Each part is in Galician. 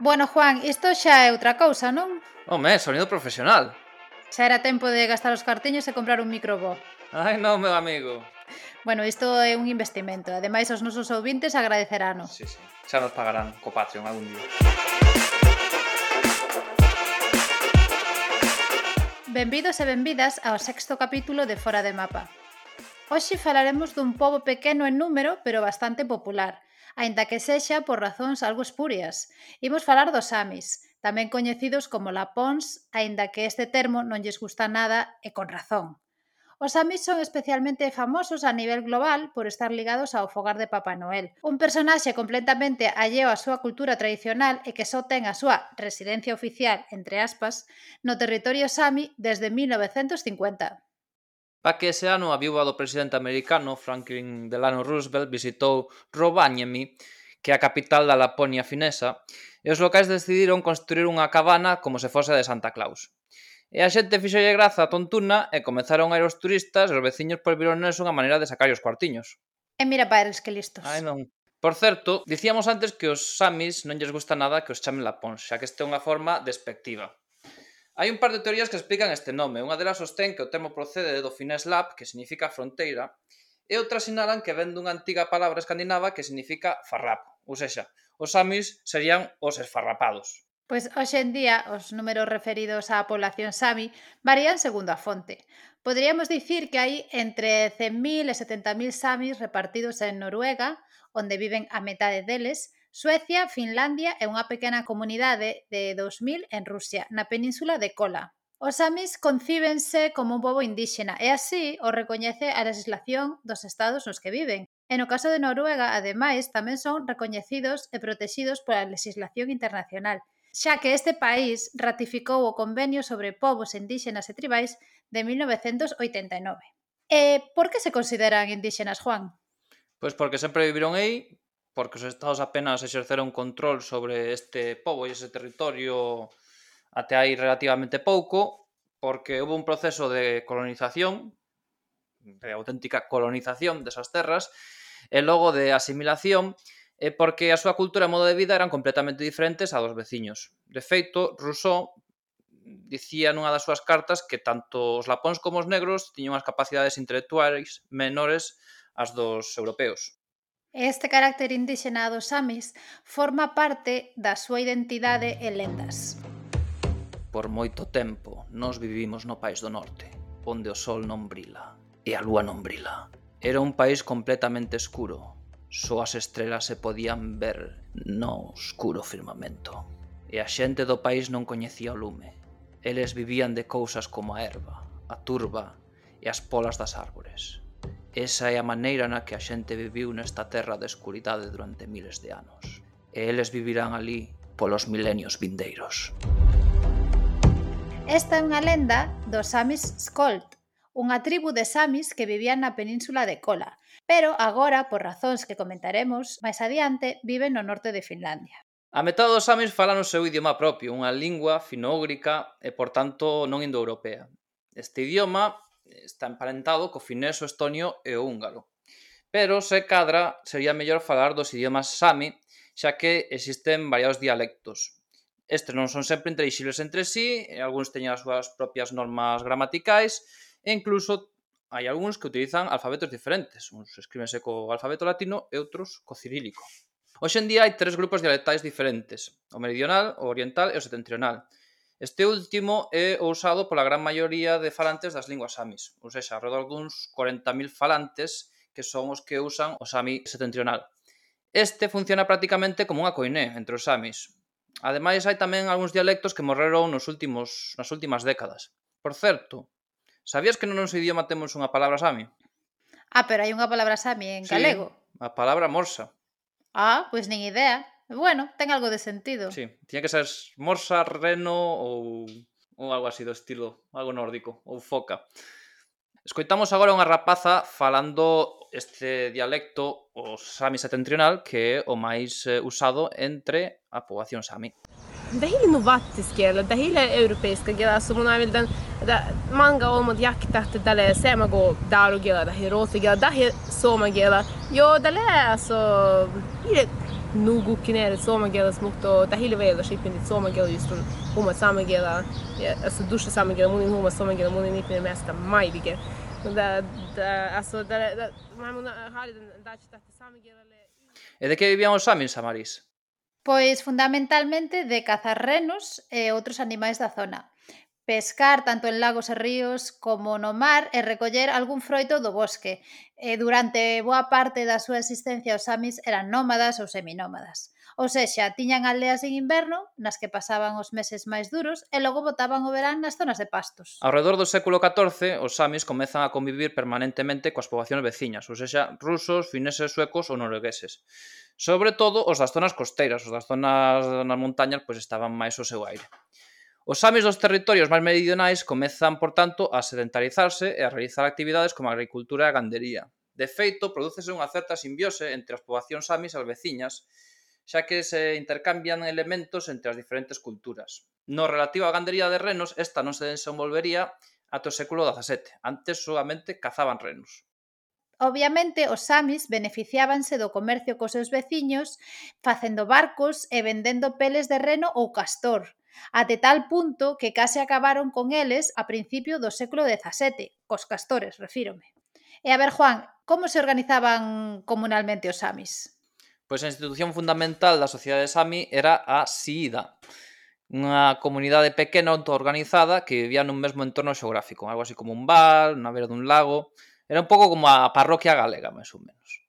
Bueno, Juan, isto xa é outra cousa, non? Home, sonido profesional. Xa era tempo de gastar os cartiños e comprar un microbo. Ai, non, meu amigo. Bueno, isto é un investimento. Ademais, os nosos ouvintes agradecerán. Sí, sí. Xa nos pagarán co Patreon algún día. Benvidos e benvidas ao sexto capítulo de Fora de Mapa. Hoxe falaremos dun pobo pequeno en número, pero bastante popular, aínda que sexa por razóns algo espurias. Imos falar dos samis, tamén coñecidos como lapóns, aínda que este termo non lles gusta nada e con razón. Os samis son especialmente famosos a nivel global por estar ligados ao fogar de Papá Noel, un personaxe completamente alleo á súa cultura tradicional e que só ten a súa residencia oficial, entre aspas, no territorio sami desde 1950. Pa que ese ano a viúva do presidente americano Franklin Delano Roosevelt visitou Rovaniemi, que é a capital da Laponia finesa, e os locais decidiron construir unha cabana como se fose de Santa Claus. E a xente fixolle graza a tontuna e comezaron a ir os turistas e os veciños pois viron unha maneira de sacar os cuartiños. E mira pa eles que listos. Ai non. Por certo, dicíamos antes que os samis non lles gusta nada que os chamen lapóns, xa que este é unha forma despectiva. Hai un par de teorías que explican este nome. Unha delas sostén que o termo procede do finés lab, que significa fronteira, e outras sinalan que ven dunha antiga palabra escandinava que significa farrapo. Ou seja, os samis serían os esfarrapados. Pois hoxe en día os números referidos á población sami varían segundo a fonte. Poderíamos dicir que hai entre 100.000 e 70.000 samis repartidos en Noruega, onde viven a metade deles, Suecia, Finlandia e unha pequena comunidade de 2000 en Rusia, na península de Kola. Os samis concíbense como un pobo indíxena e así o recoñece a legislación dos estados nos que viven. E no caso de Noruega, ademais, tamén son recoñecidos e protexidos pola legislación internacional, xa que este país ratificou o Convenio sobre Povos Indíxenas e Tribais de 1989. E eh, por que se consideran indíxenas, Juan? Pois porque sempre viviron aí, porque os estados apenas exerceron control sobre este pobo e ese territorio até aí relativamente pouco, porque houve un proceso de colonización, de auténtica colonización desas terras, e logo de asimilación, e porque a súa cultura e modo de vida eran completamente diferentes a dos veciños. De feito, Rousseau dicía nunha das súas cartas que tanto os lapóns como os negros tiñan as capacidades intelectuais menores ás dos europeos. Este carácter indíxena dos samis forma parte da súa identidade e lendas. Por moito tempo, nós vivimos no País do Norte, onde o sol non brila e a lúa non brila. Era un país completamente escuro, só as estrelas se podían ver no oscuro firmamento. E a xente do país non coñecía o lume. Eles vivían de cousas como a erva, a turba e as polas das árbores. Esa é a maneira na que a xente viviu nesta terra de escuridade durante miles de anos. E eles vivirán ali polos milenios vindeiros. Esta é unha lenda dos Samis Skolt, unha tribu de Samis que vivían na península de Kola, pero agora, por razóns que comentaremos máis adiante, viven no norte de Finlandia. A metade dos Samis falan o seu idioma propio, unha lingua finógrica e, por tanto, non indoeuropea. Este idioma está emparentado co finés, o estonio e o húngaro. Pero, se cadra, sería mellor falar dos idiomas sami, xa que existen variados dialectos. Estes non son sempre intelixibles entre sí, e algúns teñen as súas propias normas gramaticais, e incluso hai algúns que utilizan alfabetos diferentes. Uns escríbense co alfabeto latino e outros co cirílico. Hoxe en día hai tres grupos dialectais diferentes, o meridional, o oriental e o setentrional, Este último é usado pola gran maioría de falantes das linguas samis, ou seja, alrededor duns 40.000 falantes que son os que usan o sami setentrional. Este funciona prácticamente como unha coiné entre os samis. Ademais, hai tamén algúns dialectos que morreron nos últimos, nas últimas décadas. Por certo, sabías que no noso idioma temos unha palabra sami? Ah, pero hai unha palabra sami en sí, galego. A palabra morsa. Ah, pois nin idea. Bueno, ten algo de sentido. Sí, tiña que ser morsa, reno ou, ou algo así do estilo, algo nórdico, ou foca. Escoitamos agora unha rapaza falando este dialecto, o sami setentrional, que é o máis eh, usado entre a poboación sami. Det här är nog eller det är europeiska grejer. Så man är väl den, det, man går om att jakta efter det där, säger man går där och grejer, det här är råtiga, det här det är alltså, det nugu kineret soma gela smukto tahile vela shipin dit somagela just justun huma sama gela alltså duscha sama gela munin huma soma gela munin nipne mesta majdige da da alltså da mamma den dacht att sama E de que vivían os samis, Amaris? Pois fundamentalmente de cazar renos e outros animais da zona pescar tanto en lagos e ríos como no mar e recoller algún froito do bosque. E durante boa parte da súa existencia os samis eran nómadas ou seminómadas. Ou sexa, tiñan aldeas en inverno nas que pasaban os meses máis duros e logo botaban o verán nas zonas de pastos. Ao redor do século XIV, os samis comezan a convivir permanentemente coas poboacións veciñas, ou sexa, rusos, fineses, suecos ou noruegueses. Sobre todo os das zonas costeiras, os das zonas nas montañas, pois estaban máis ao seu aire. Os samis dos territorios máis meridionais comezan, por tanto, a sedentarizarse e a realizar actividades como a agricultura e a gandería. De feito, prodúcese unha certa simbiose entre as poboacións samis e as veciñas, xa que se intercambian elementos entre as diferentes culturas. No relativo á gandería de renos, esta non se desenvolvería ata o século XVII. Antes solamente cazaban renos. Obviamente, os samis beneficiábanse do comercio cos seus veciños facendo barcos e vendendo peles de reno ou castor, até tal punto que case acabaron con eles a principio do século XVII, cos castores, refírome. E a ver, Juan, como se organizaban comunalmente os samis? Pois a institución fundamental da sociedade sami era a Siida, unha comunidade pequena autoorganizada que vivía nun mesmo entorno xeográfico, algo así como un bar, na beira dun lago, era un pouco como a parroquia galega, máis ou menos.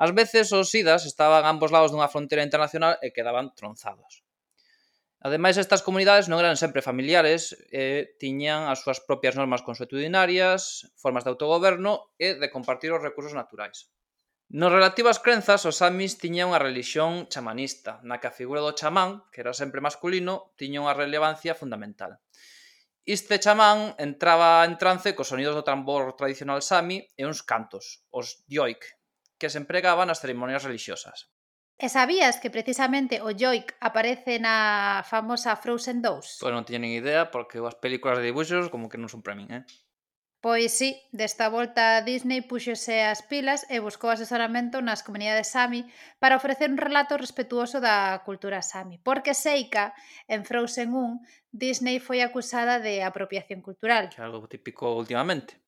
Ás veces os sidas estaban a ambos lados dunha fronteira internacional e quedaban tronzados. Ademais, estas comunidades non eran sempre familiares, e tiñan as súas propias normas consuetudinarias, formas de autogoberno e de compartir os recursos naturais. Nos relativo ás crenzas, os samis tiñan unha religión chamanista, na que a figura do chamán, que era sempre masculino, tiña unha relevancia fundamental. Este chamán entraba en trance cos sonidos do tambor tradicional sami e uns cantos, os dioic, que se empregaban nas cerimonias religiosas. E sabías que precisamente o Joik aparece na famosa Frozen 2? Pois non teño nin idea, porque as películas de dibuixos como que non son para min, eh? Pois sí, desta volta Disney puxose as pilas e buscou asesoramento nas comunidades Sami para ofrecer un relato respetuoso da cultura Sami, porque Seika, en Frozen 1, Disney foi acusada de apropiación cultural. Que algo típico últimamente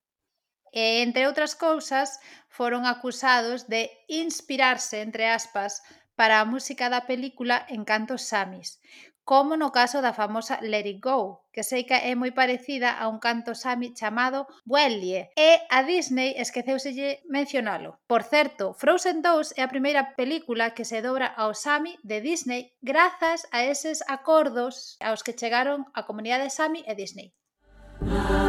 e, entre outras cousas, foron acusados de inspirarse, entre aspas, para a música da película en cantos samis, como no caso da famosa Let It Go, que sei que é moi parecida a un canto sami chamado Wellie, e a Disney esqueceuselle mencionalo. Por certo, Frozen 2 é a primeira película que se dobra ao sami de Disney grazas a eses acordos aos que chegaron a comunidade sami e Disney. Ah.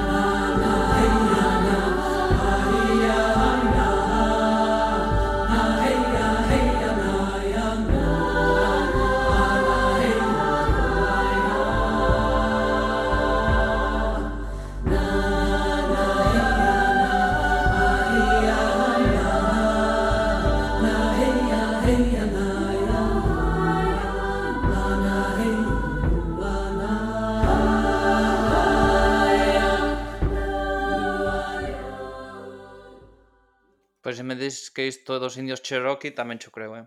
me dis que isto dos indios Cherokee tamén cho creo, eh.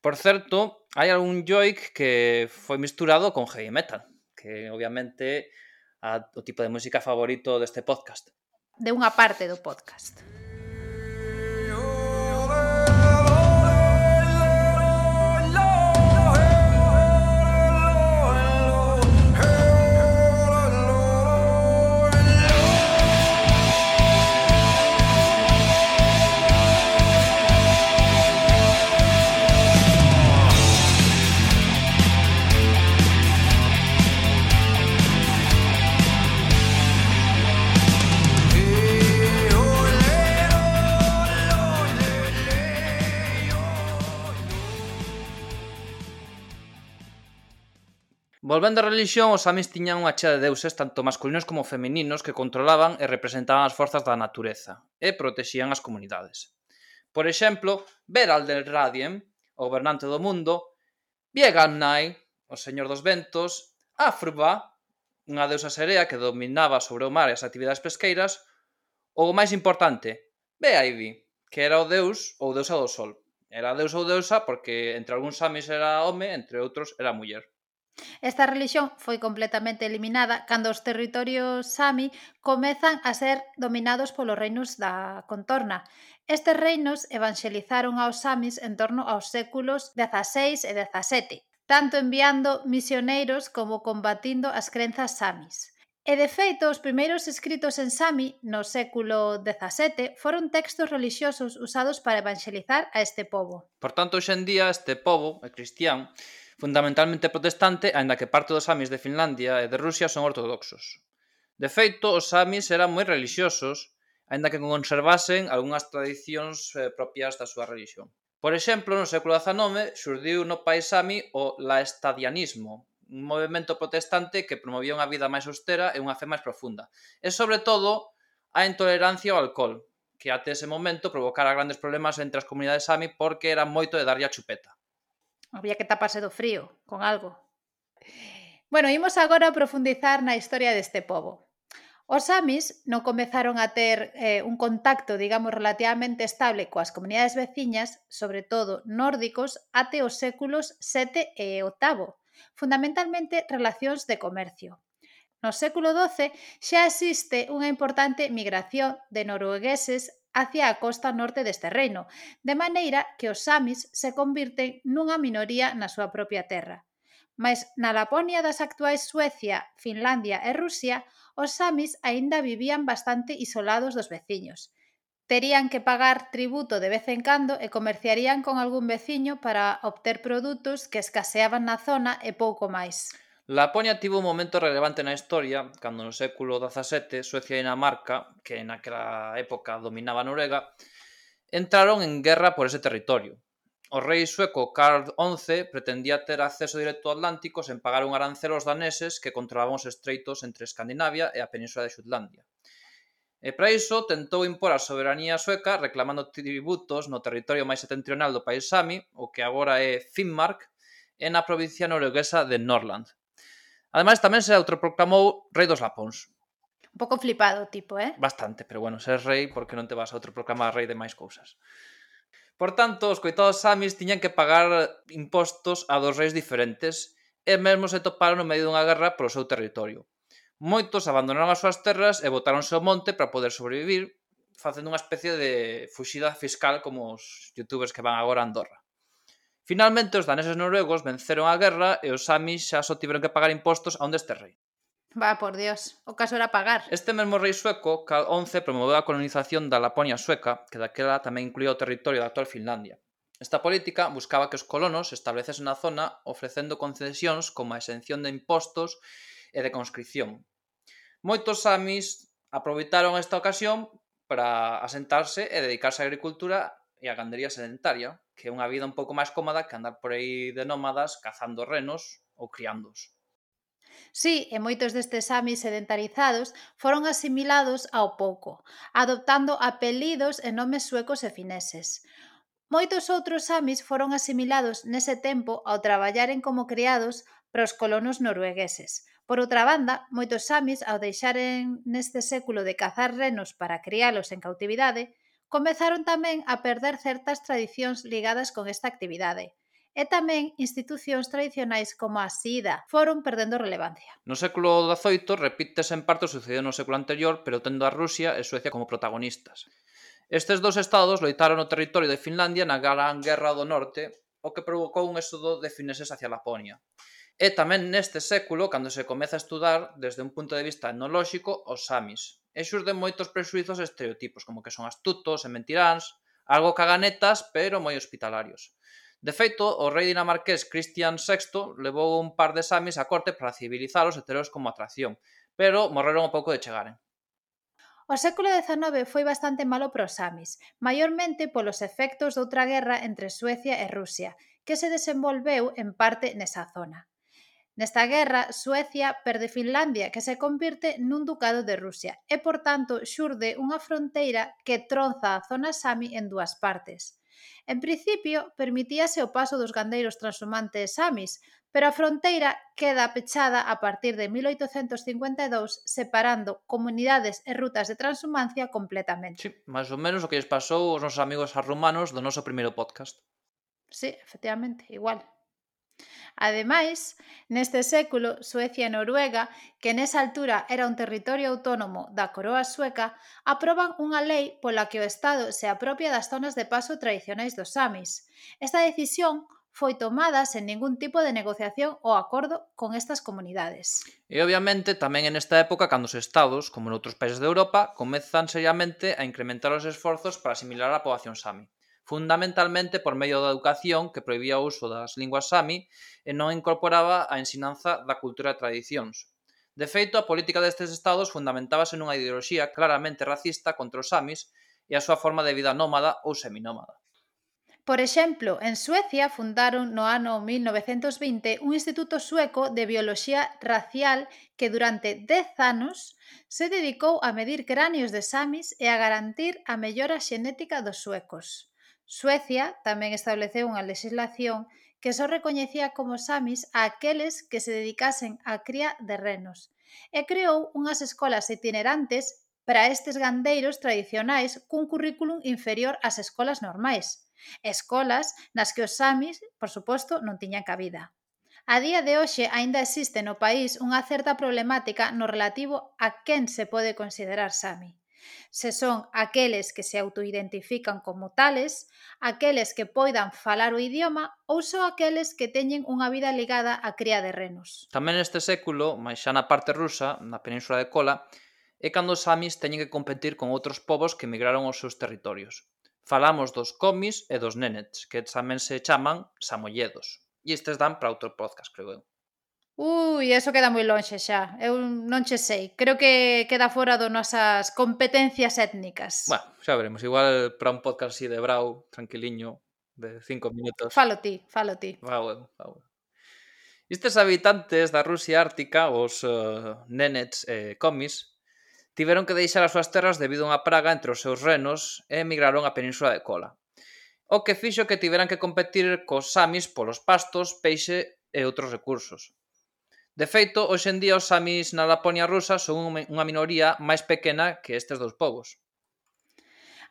Por certo, hai algún joik que foi misturado con heavy metal, que obviamente a, o tipo de música favorito deste podcast. De unha parte do podcast. Volvendo á religión, os samis tiñan unha chea de deuses tanto masculinos como femininos que controlaban e representaban as forzas da natureza e protexían as comunidades. Por exemplo, Beral del Radiem, o gobernante do mundo, Viegamnai, o señor dos ventos, Afruba, unha deusa serea que dominaba sobre o mar e as actividades pesqueiras, ou o máis importante, Beaivi, que era o deus ou deusa do sol. Era deus ou deusa porque entre algúns samis era home, entre outros era muller. Esta relixión foi completamente eliminada cando os territorios sami comezan a ser dominados polos reinos da contorna. Estes reinos evangelizaron aos samis en torno aos séculos XVI e XVII, tanto enviando misioneiros como combatindo as crenzas samis. E de feito, os primeiros escritos en sami no século XVII foron textos relixiosos usados para evangelizar a este pobo. Por tanto, hoxe en día este pobo, é cristián, fundamentalmente protestante, aínda que parte dos samis de Finlandia e de Rusia son ortodoxos. De feito, os samis eran moi religiosos, aínda que conservasen algunhas tradicións eh, propias da súa religión. Por exemplo, no século XIX xurdiu no país sami o laestadianismo, un movimento protestante que promovía unha vida máis austera e unha fe máis profunda. E, sobre todo, a intolerancia ao alcohol, que até ese momento provocara grandes problemas entre as comunidades sami porque era moito de darlle a chupeta. Había que taparse do frío con algo. Bueno, imos agora a profundizar na historia deste povo. Os samis non comezaron a ter eh, un contacto, digamos, relativamente estable coas comunidades veciñas, sobre todo nórdicos, até os séculos 7 e 8, fundamentalmente relacións de comercio. No século XII xa existe unha importante migración de noruegueses hacia a costa norte deste reino, de maneira que os samis se convirten nunha minoría na súa propia terra. Mas na Laponia das actuais Suecia, Finlandia e Rusia, os samis aínda vivían bastante isolados dos veciños. Terían que pagar tributo de vez en cando e comerciarían con algún veciño para obter produtos que escaseaban na zona e pouco máis. Laponia tivo un momento relevante na historia cando no século XVII Suecia e Dinamarca, que naquela época dominaba Noruega, entraron en guerra por ese territorio. O rei sueco Carl XI pretendía ter acceso directo ao Atlántico sen pagar un arancel aos daneses que controlaban os estreitos entre Escandinavia e a península de Xutlandia. E para iso tentou impor a soberanía sueca reclamando tributos no territorio máis setentrional do país Sami, o que agora é Finnmark, e na provincia norueguesa de Norland. Ademais, tamén se autoproclamou rei dos lapóns. Un pouco flipado, tipo, eh? Bastante, pero bueno, ser rei porque non te vas a autoproclamar rei de máis cousas. Por tanto, os coitados samis tiñan que pagar impostos a dos reis diferentes e mesmo se toparon no medio dunha guerra polo seu territorio. Moitos abandonaron as súas terras e botáronse ao monte para poder sobrevivir, facendo unha especie de fuxida fiscal como os youtubers que van agora a Andorra. Finalmente, os daneses noruegos venceron a guerra e os samis xa só tiveron que pagar impostos a un deste rei. Va, por Dios, o caso era pagar. Este mesmo rei sueco, Karl XI, promoveu a colonización da Laponia sueca, que daquela tamén incluía o territorio da actual Finlandia. Esta política buscaba que os colonos establecesen na zona ofrecendo concesións como a exención de impostos e de conscripción. Moitos samis aproveitaron esta ocasión para asentarse e dedicarse á agricultura e á gandería sedentaria, que é unha vida un pouco máis cómoda que andar por aí de nómadas cazando renos ou criándos. Sí, e moitos destes samis sedentarizados foron asimilados ao pouco, adoptando apelidos e nomes suecos e fineses. Moitos outros samis foron asimilados nese tempo ao traballaren como criados para os colonos noruegueses. Por outra banda, moitos samis ao deixaren neste século de cazar renos para criálos en cautividade, comezaron tamén a perder certas tradicións ligadas con esta actividade, e tamén institucións tradicionais como a SIDA foron perdendo relevancia. No século XVIII repítese en parte o sucedido no século anterior, pero tendo a Rusia e Suecia como protagonistas. Estes dos estados loitaron o territorio de Finlandia na Gran Guerra do Norte, o que provocou un éxodo de fineses hacia Laponia. E tamén neste século, cando se comeza a estudar, desde un punto de vista etnolóxico, os samis. E xurden moitos prexuizos e estereotipos, como que son astutos e mentiráns, algo caganetas, pero moi hospitalarios. De feito, o rei dinamarqués Christian VI levou un par de samis á corte para civilizalos e teros como atracción, pero morreron un pouco de chegaren. O século XIX foi bastante malo para os samis, maiormente polos efectos doutra guerra entre Suecia e Rusia, que se desenvolveu en parte nesa zona. Nesta guerra, Suecia perde Finlandia, que se convirte nun ducado de Rusia, e, por tanto, xurde unha fronteira que tronza a zona sami en dúas partes. En principio, permitíase o paso dos gandeiros transhumantes samis, pero a fronteira queda pechada a partir de 1852, separando comunidades e rutas de transhumancia completamente. Sí, máis ou menos o que lles pasou aos nosos amigos arrumanos do noso primeiro podcast. Sí, efectivamente, igual. Ademais, neste século, Suecia e Noruega, que nesa altura era un territorio autónomo da coroa sueca, aproban unha lei pola que o Estado se apropia das zonas de paso tradicionais dos samis. Esta decisión foi tomada sen ningún tipo de negociación ou acordo con estas comunidades. E obviamente tamén en esta época cando os estados, como noutros países de Europa, comezan seriamente a incrementar os esforzos para asimilar a poboación sami fundamentalmente por medio da educación que prohibía o uso das linguas sami e non incorporaba a ensinanza da cultura e tradicións. De feito, a política destes estados fundamentábase nunha ideoloxía claramente racista contra os samis e a súa forma de vida nómada ou seminómada. Por exemplo, en Suecia fundaron no ano 1920 un instituto sueco de bioloxía racial que durante 10 anos se dedicou a medir cráneos de samis e a garantir a mellora xenética dos suecos. Suecia tamén estableceu unha legislación que só recoñecía como samis a aqueles que se dedicasen á cría de renos e creou unhas escolas itinerantes para estes gandeiros tradicionais cun currículum inferior ás escolas normais, escolas nas que os samis, por suposto, non tiñan cabida. A día de hoxe aínda existe no país unha certa problemática no relativo a quen se pode considerar sami se son aqueles que se autoidentifican como tales, aqueles que poidan falar o idioma ou só aqueles que teñen unha vida ligada á cría de renos. Tamén neste século, máis xa na parte rusa, na península de Kola, é cando os samis teñen que competir con outros povos que emigraron aos seus territorios. Falamos dos comis e dos nenets, que tamén se chaman samolledos. E estes dan para outro podcast, creo eu. Ui, eso queda moi lonxe xa. Eu non che sei. Creo que queda fora do nosas competencias étnicas. Bueno, xa veremos. Igual para un podcast así de brau, tranquiliño, de cinco minutos. Falo ti, falo ti. Ah, Vau, eu, ah, bueno. Estes habitantes da Rusia Ártica, os uh, nenets e eh, comis, tiveron que deixar as súas terras debido a unha praga entre os seus renos e emigraron á península de Kola. O que fixo que tiveran que competir cos samis polos pastos, peixe e outros recursos. De feito, hoxe en día os samis na Laponia rusa son unha minoría máis pequena que estes dous povos.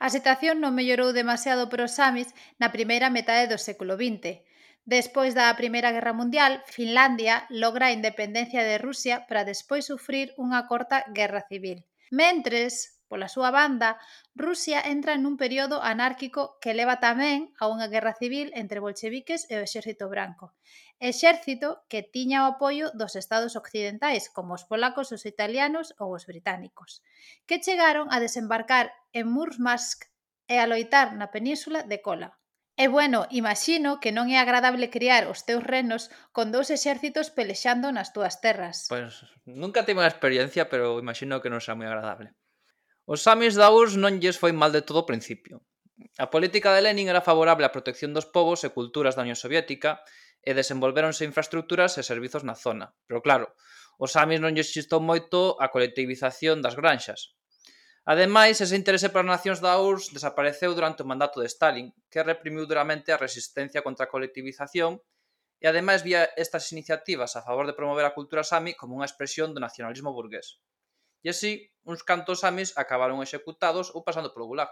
A situación non mellorou demasiado para os samis na primeira metade do século XX. Despois da Primeira Guerra Mundial, Finlandia logra a independencia de Rusia para despois sufrir unha corta guerra civil. Mentres, Pola súa banda, Rusia entra nun período anárquico que leva tamén a unha guerra civil entre bolcheviques e o exército branco. Exército que tiña o apoio dos estados occidentais, como os polacos, os italianos ou os británicos, que chegaron a desembarcar en Murmansk e a loitar na península de Kola. E bueno, imagino que non é agradable criar os teus renos con dous exércitos pelexando nas túas terras. Pois pues, nunca tive unha experiencia, pero imagino que non será moi agradable. Os samis da URSS non lles foi mal de todo ao principio. A política de Lenin era favorable á protección dos povos e culturas da Unión Soviética e desenvolvéronse infraestructuras e servizos na zona. Pero claro, os samis non lles xistou moito a colectivización das granxas. Ademais, ese interese para as nacións da URSS desapareceu durante o mandato de Stalin, que reprimiu duramente a resistencia contra a colectivización e ademais vía estas iniciativas a favor de promover a cultura sami como unha expresión do nacionalismo burgués. E así, uns cantos ames acabaron executados ou pasando polo gulag.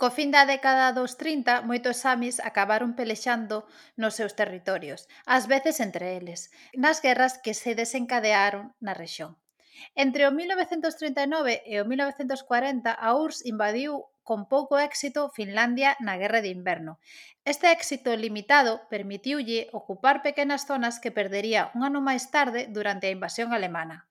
Co fin da década dos 30, moitos samis acabaron pelexando nos seus territorios, ás veces entre eles, nas guerras que se desencadearon na rexión. Entre o 1939 e o 1940, a URSS invadiu con pouco éxito Finlandia na Guerra de Inverno. Este éxito limitado permitiulle ocupar pequenas zonas que perdería un ano máis tarde durante a invasión alemana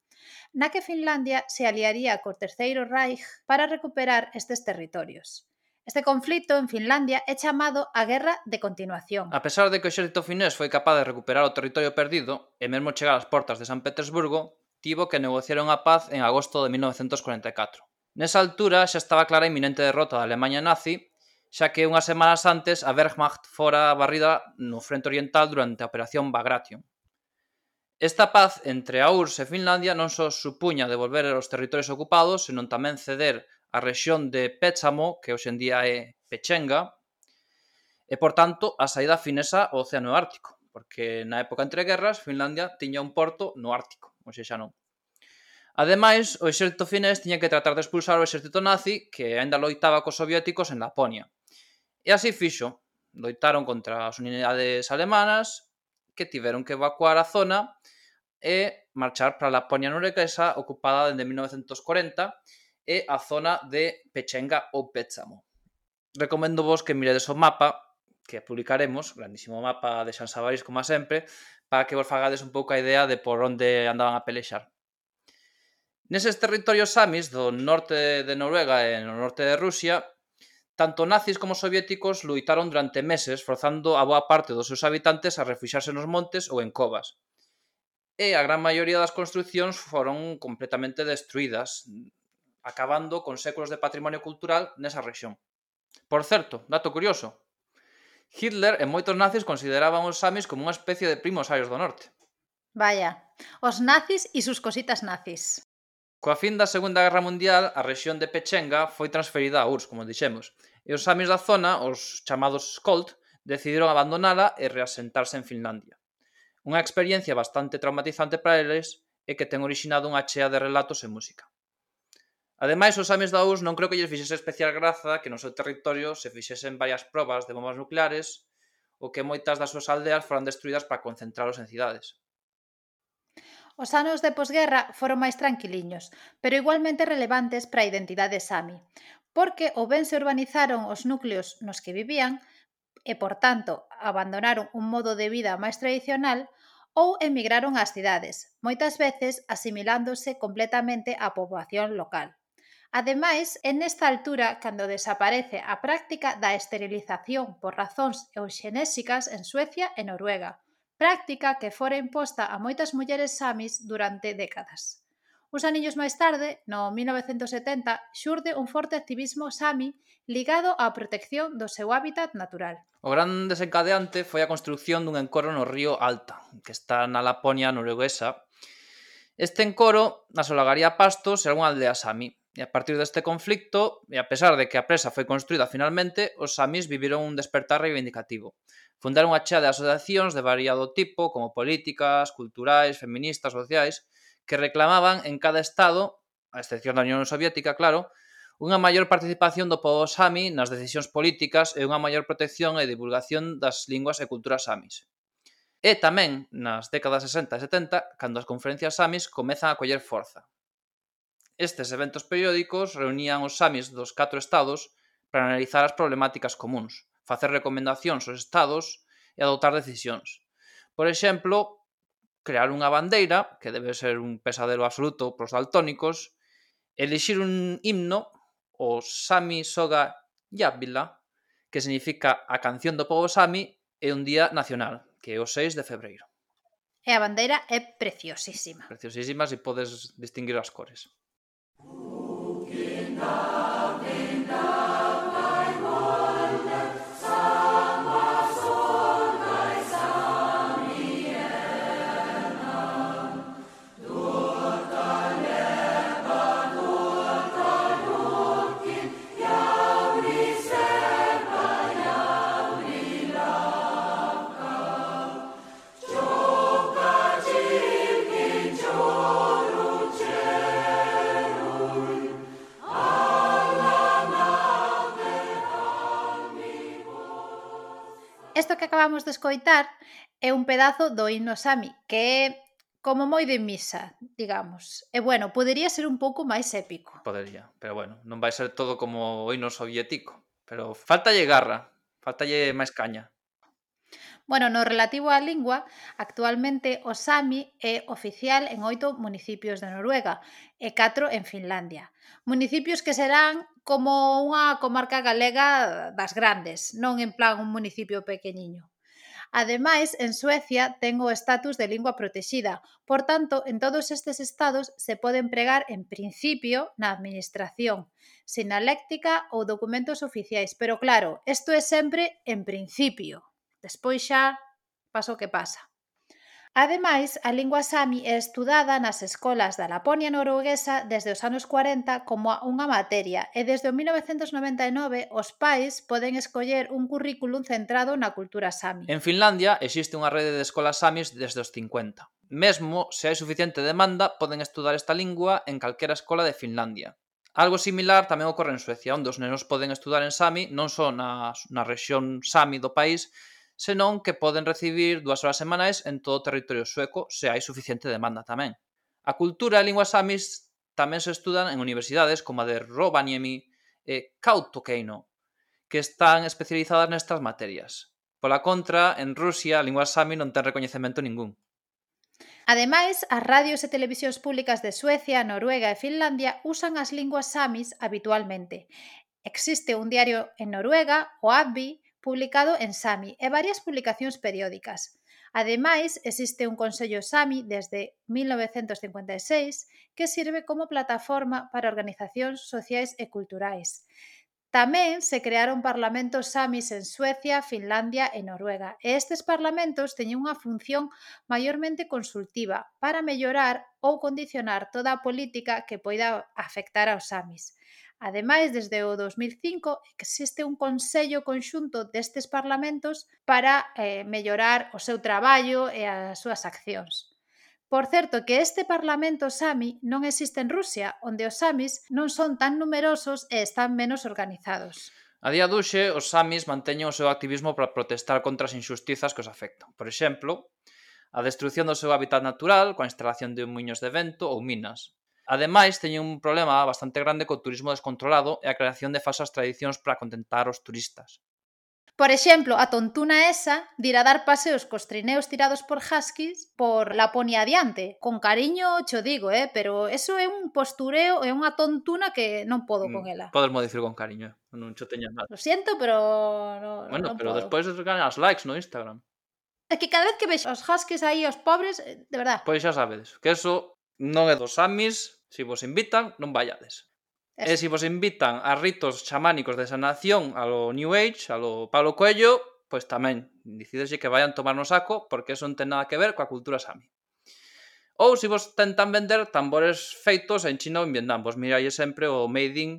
na que Finlandia se aliaría co Terceiro Reich para recuperar estes territorios. Este conflito en Finlandia é chamado a Guerra de Continuación. A pesar de que o exército finés foi capaz de recuperar o territorio perdido e mesmo chegar ás portas de San Petersburgo, tivo que negociar unha paz en agosto de 1944. Nesa altura xa estaba clara a inminente derrota da Alemanha nazi xa que unhas semanas antes a Wehrmacht fora barrida no frente oriental durante a Operación Bagration. Esta paz entre a URSS e Finlandia non só supuña devolver os territorios ocupados, senón tamén ceder a rexión de Péchamo, que hoxendía é Pechenga, e, por tanto, a saída finesa ao Océano Ártico, porque na época entre guerras Finlandia tiña un porto no Ártico, ou xa non. Ademais, o exército finés tiña que tratar de expulsar o exército nazi que aínda loitaba cos soviéticos en Laponia. E así fixo. Loitaron contra as unidades alemanas que tiveron que evacuar a zona e marchar para a Laponia norueguesa esa ocupada dende 1940, e a zona de Pechenga ou Péchamo. Recomendo vos que miredes o mapa que publicaremos, grandísimo mapa de San Savaris como sempre, para que vos fagades un pouco a idea de por onde andaban a pelexar. Neses territorios samis do norte de Noruega e no norte de Rusia, tanto nazis como soviéticos luitaron durante meses forzando a boa parte dos seus habitantes a refuxarse nos montes ou en covas e a gran maioría das construcións foron completamente destruídas, acabando con séculos de patrimonio cultural nesa rexión. Por certo, dato curioso, Hitler e moitos nazis consideraban os samis como unha especie de primos arios do norte. Vaya, os nazis e sus cositas nazis. Coa fin da Segunda Guerra Mundial, a rexión de Pechenga foi transferida á URSS, como dixemos, e os samis da zona, os chamados Skolt, decidiron abandonala e reasentarse en Finlandia. Unha experiencia bastante traumatizante para eles e que ten orixinado unha chea de relatos e música. Ademais, os ames da US non creo que lles fixese especial graza que no seu territorio se fixesen varias probas de bombas nucleares o que moitas das súas aldeas foran destruídas para concentralos en cidades. Os anos de posguerra foron máis tranquiliños, pero igualmente relevantes para a identidade sami, porque ou ben se urbanizaron os núcleos nos que vivían, e, por tanto, abandonaron un modo de vida máis tradicional ou emigraron ás cidades, moitas veces asimilándose completamente á poboación local. Ademais, é nesta altura cando desaparece a práctica da esterilización por razóns euxenésicas en Suecia e Noruega, práctica que fora imposta a moitas mulleres samis durante décadas. Uns aniños máis tarde, no 1970, xurde un forte activismo sami ligado á protección do seu hábitat natural. O gran desencadeante foi a construción dun encoro no río Alta, que está na Laponia norueguesa. Este encoro asolagaría pastos e algunha aldea sami. E a partir deste conflicto, e a pesar de que a presa foi construída finalmente, os samis viviron un despertar reivindicativo. Fundaron unha chea de asociacións de variado tipo, como políticas, culturais, feministas, sociais, que reclamaban en cada Estado, a excepción da Unión Soviética, claro, unha maior participación do povo sami nas decisións políticas e unha maior protección e divulgación das linguas e culturas samis. E tamén, nas décadas 60 e 70, cando as conferencias samis comezan a coller forza. Estes eventos periódicos reunían os samis dos catro estados para analizar as problemáticas comuns, facer recomendacións aos estados e adoptar decisións. Por exemplo, crear unha bandeira, que debe ser un pesadelo absoluto pros daltónicos, elixir un himno, o Sami Soga Yabila, que significa a canción do povo Sami, e un día nacional, que é o 6 de febreiro. E a bandeira é preciosísima. Preciosísima se podes distinguir as cores. Isto que acabamos de escoitar é un pedazo do himno Sami, que é como moi de misa, digamos. E bueno, podería ser un pouco máis épico. Podería, pero bueno, non vai ser todo como o himno soviético. Pero faltalle garra, faltalle máis caña. Bueno, no relativo á lingua, actualmente o sami é oficial en oito municipios de Noruega e catro en Finlandia. Municipios que serán como unha comarca galega das grandes, non en plan un municipio pequeniño. Ademais, en Suecia ten o estatus de lingua protexida. Por tanto, en todos estes estados se pode empregar en principio na administración, sinaléctica ou documentos oficiais. Pero claro, isto é sempre en principio. Despois xa pasa o que pasa. Ademais, a lingua sami é estudada nas escolas da Laponia norueguesa desde os anos 40 como unha materia e desde o 1999 os pais poden escoller un currículum centrado na cultura sami. En Finlandia existe unha rede de escolas samis desde os 50. Mesmo se hai suficiente demanda, poden estudar esta lingua en calquera escola de Finlandia. Algo similar tamén ocorre en Suecia, onde os nenos poden estudar en Sami non só na, na rexión Sami do país, senón que poden recibir dúas horas semanais en todo o territorio sueco se hai suficiente demanda tamén. A cultura e linguas samis tamén se estudan en universidades como a de Rovaniemi e Kautokeino, que están especializadas nestas materias. Pola contra, en Rusia, a lingua sami non ten recoñecemento ningún. Ademais, as radios e televisións públicas de Suecia, Noruega e Finlandia usan as linguas samis habitualmente. Existe un diario en Noruega, o Abbi, publicado en Sami e varias publicacións periódicas. Ademais, existe un Consello Sami desde 1956 que sirve como plataforma para organizacións sociais e culturais. Tamén se crearon parlamentos samis en Suecia, Finlandia e Noruega, e estes parlamentos teñen unha función maiormente consultiva para mellorar ou condicionar toda a política que poida afectar aos samis. Ademais, desde o 2005 existe un Consello Conxunto destes parlamentos para eh, mellorar o seu traballo e as súas accións. Por certo que este parlamento sami non existe en Rusia, onde os samis non son tan numerosos e están menos organizados. A día duxe, os samis manteñen o seu activismo para protestar contra as injustizas que os afectan. Por exemplo, a destrucción do seu hábitat natural coa instalación de muiños de vento ou minas, Ademais, teñen un problema bastante grande co turismo descontrolado e a creación de falsas tradicións para contentar os turistas. Por exemplo, a tontuna esa dirá dar paseos cos trineos tirados por huskies por Laponia adiante. Con cariño cho digo, eh, pero eso é un postureo, é unha tontuna que non podo con mm, ela. Podes mo dicir con cariño, non cho teñas nada. Lo siento, pero no, Bueno, non pero podo. despois ganas likes no Instagram. É que cada vez que vexo os huskies aí, os pobres, eh, de verdad. Pois xa sabedes, que eso non é dos samis, se vos invitan, non vayades. E se vos invitan a ritos chamánicos de sanación a lo New Age, a lo Pablo Coello, pois tamén, dicídeslle que vayan tomar no saco, porque eso non ten nada que ver coa cultura sami. Ou se vos tentan vender tambores feitos en China ou en Vietnam, vos mirai sempre o made in,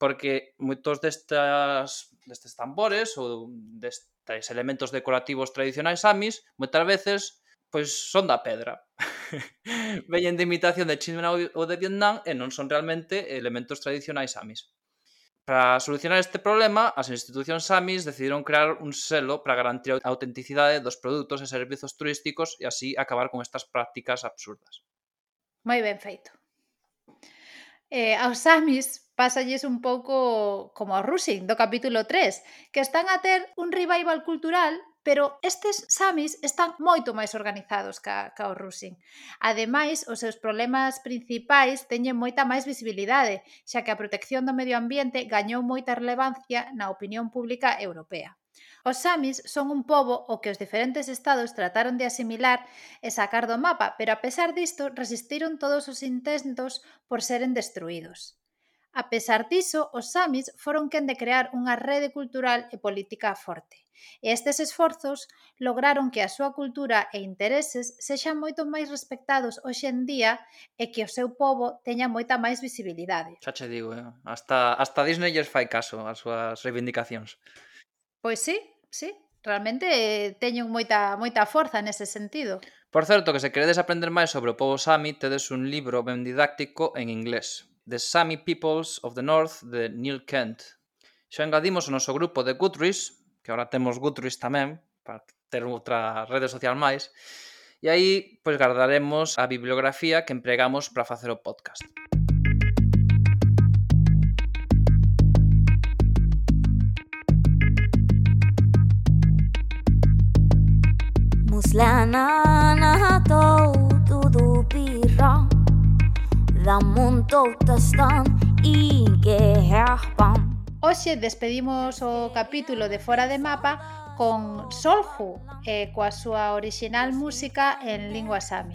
porque moitos destas, destes tambores ou destes elementos decorativos tradicionais samis, moitas veces pois son da pedra. Veñen de imitación de China ou de Vietnam e non son realmente elementos tradicionais samis. Para solucionar este problema, as institucións samis decidiron crear un selo para garantir a autenticidade dos produtos e servizos turísticos e así acabar con estas prácticas absurdas. Moi ben feito. Eh, aos samis pasalles un pouco como ao Rusin do capítulo 3, que están a ter un revival cultural pero estes samis están moito máis organizados ca, ca o rusin. Ademais, os seus problemas principais teñen moita máis visibilidade, xa que a protección do medio ambiente gañou moita relevancia na opinión pública europea. Os samis son un pobo o que os diferentes estados trataron de asimilar e sacar do mapa, pero a pesar disto resistiron todos os intentos por seren destruídos. A pesar diso, os samis foron quen de crear unha rede cultural e política forte. E estes esforzos lograron que a súa cultura e intereses sexan moito máis respectados hoxe en día e que o seu pobo teña moita máis visibilidade. Xa che digo, eh? hasta, hasta Disney lles fai caso ás súas reivindicacións. Pois sí, sí, realmente eh, teñen moita moita forza nese sentido. Por certo, que se queredes aprender máis sobre o pobo Sami, tedes un libro ben didáctico en inglés, The Sami Peoples of the North, de Neil Kent. Xa engadimos o noso grupo de Goodreads, que agora temos Goodreads tamén, para ter outra rede social máis, e aí pois gardaremos a bibliografía que empregamos para facer o podcast. Muslana natou tudo pirra Damun toutastan inge herpan Hoxe despedimos o capítulo de Fora de Mapa con Solju e eh, coa súa original música en lingua sami.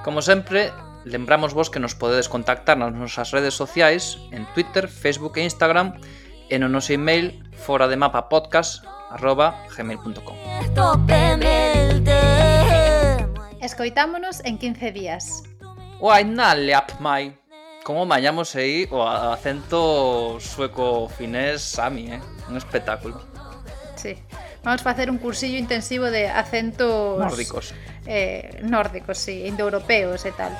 Como sempre, lembramos vos que nos podedes contactar nas nosas redes sociais en Twitter, Facebook e Instagram e no noso email fora de mapa podcast arroba gmail.com Escoitámonos en 15 días o Ainaleapmai. Como mañamos aí o acento sueco-finés sami, eh? Un espectáculo. Sí. Vamos facer un cursillo intensivo de acentos... Nórdicos. Eh, nórdicos, sí, indoeuropeos e tal.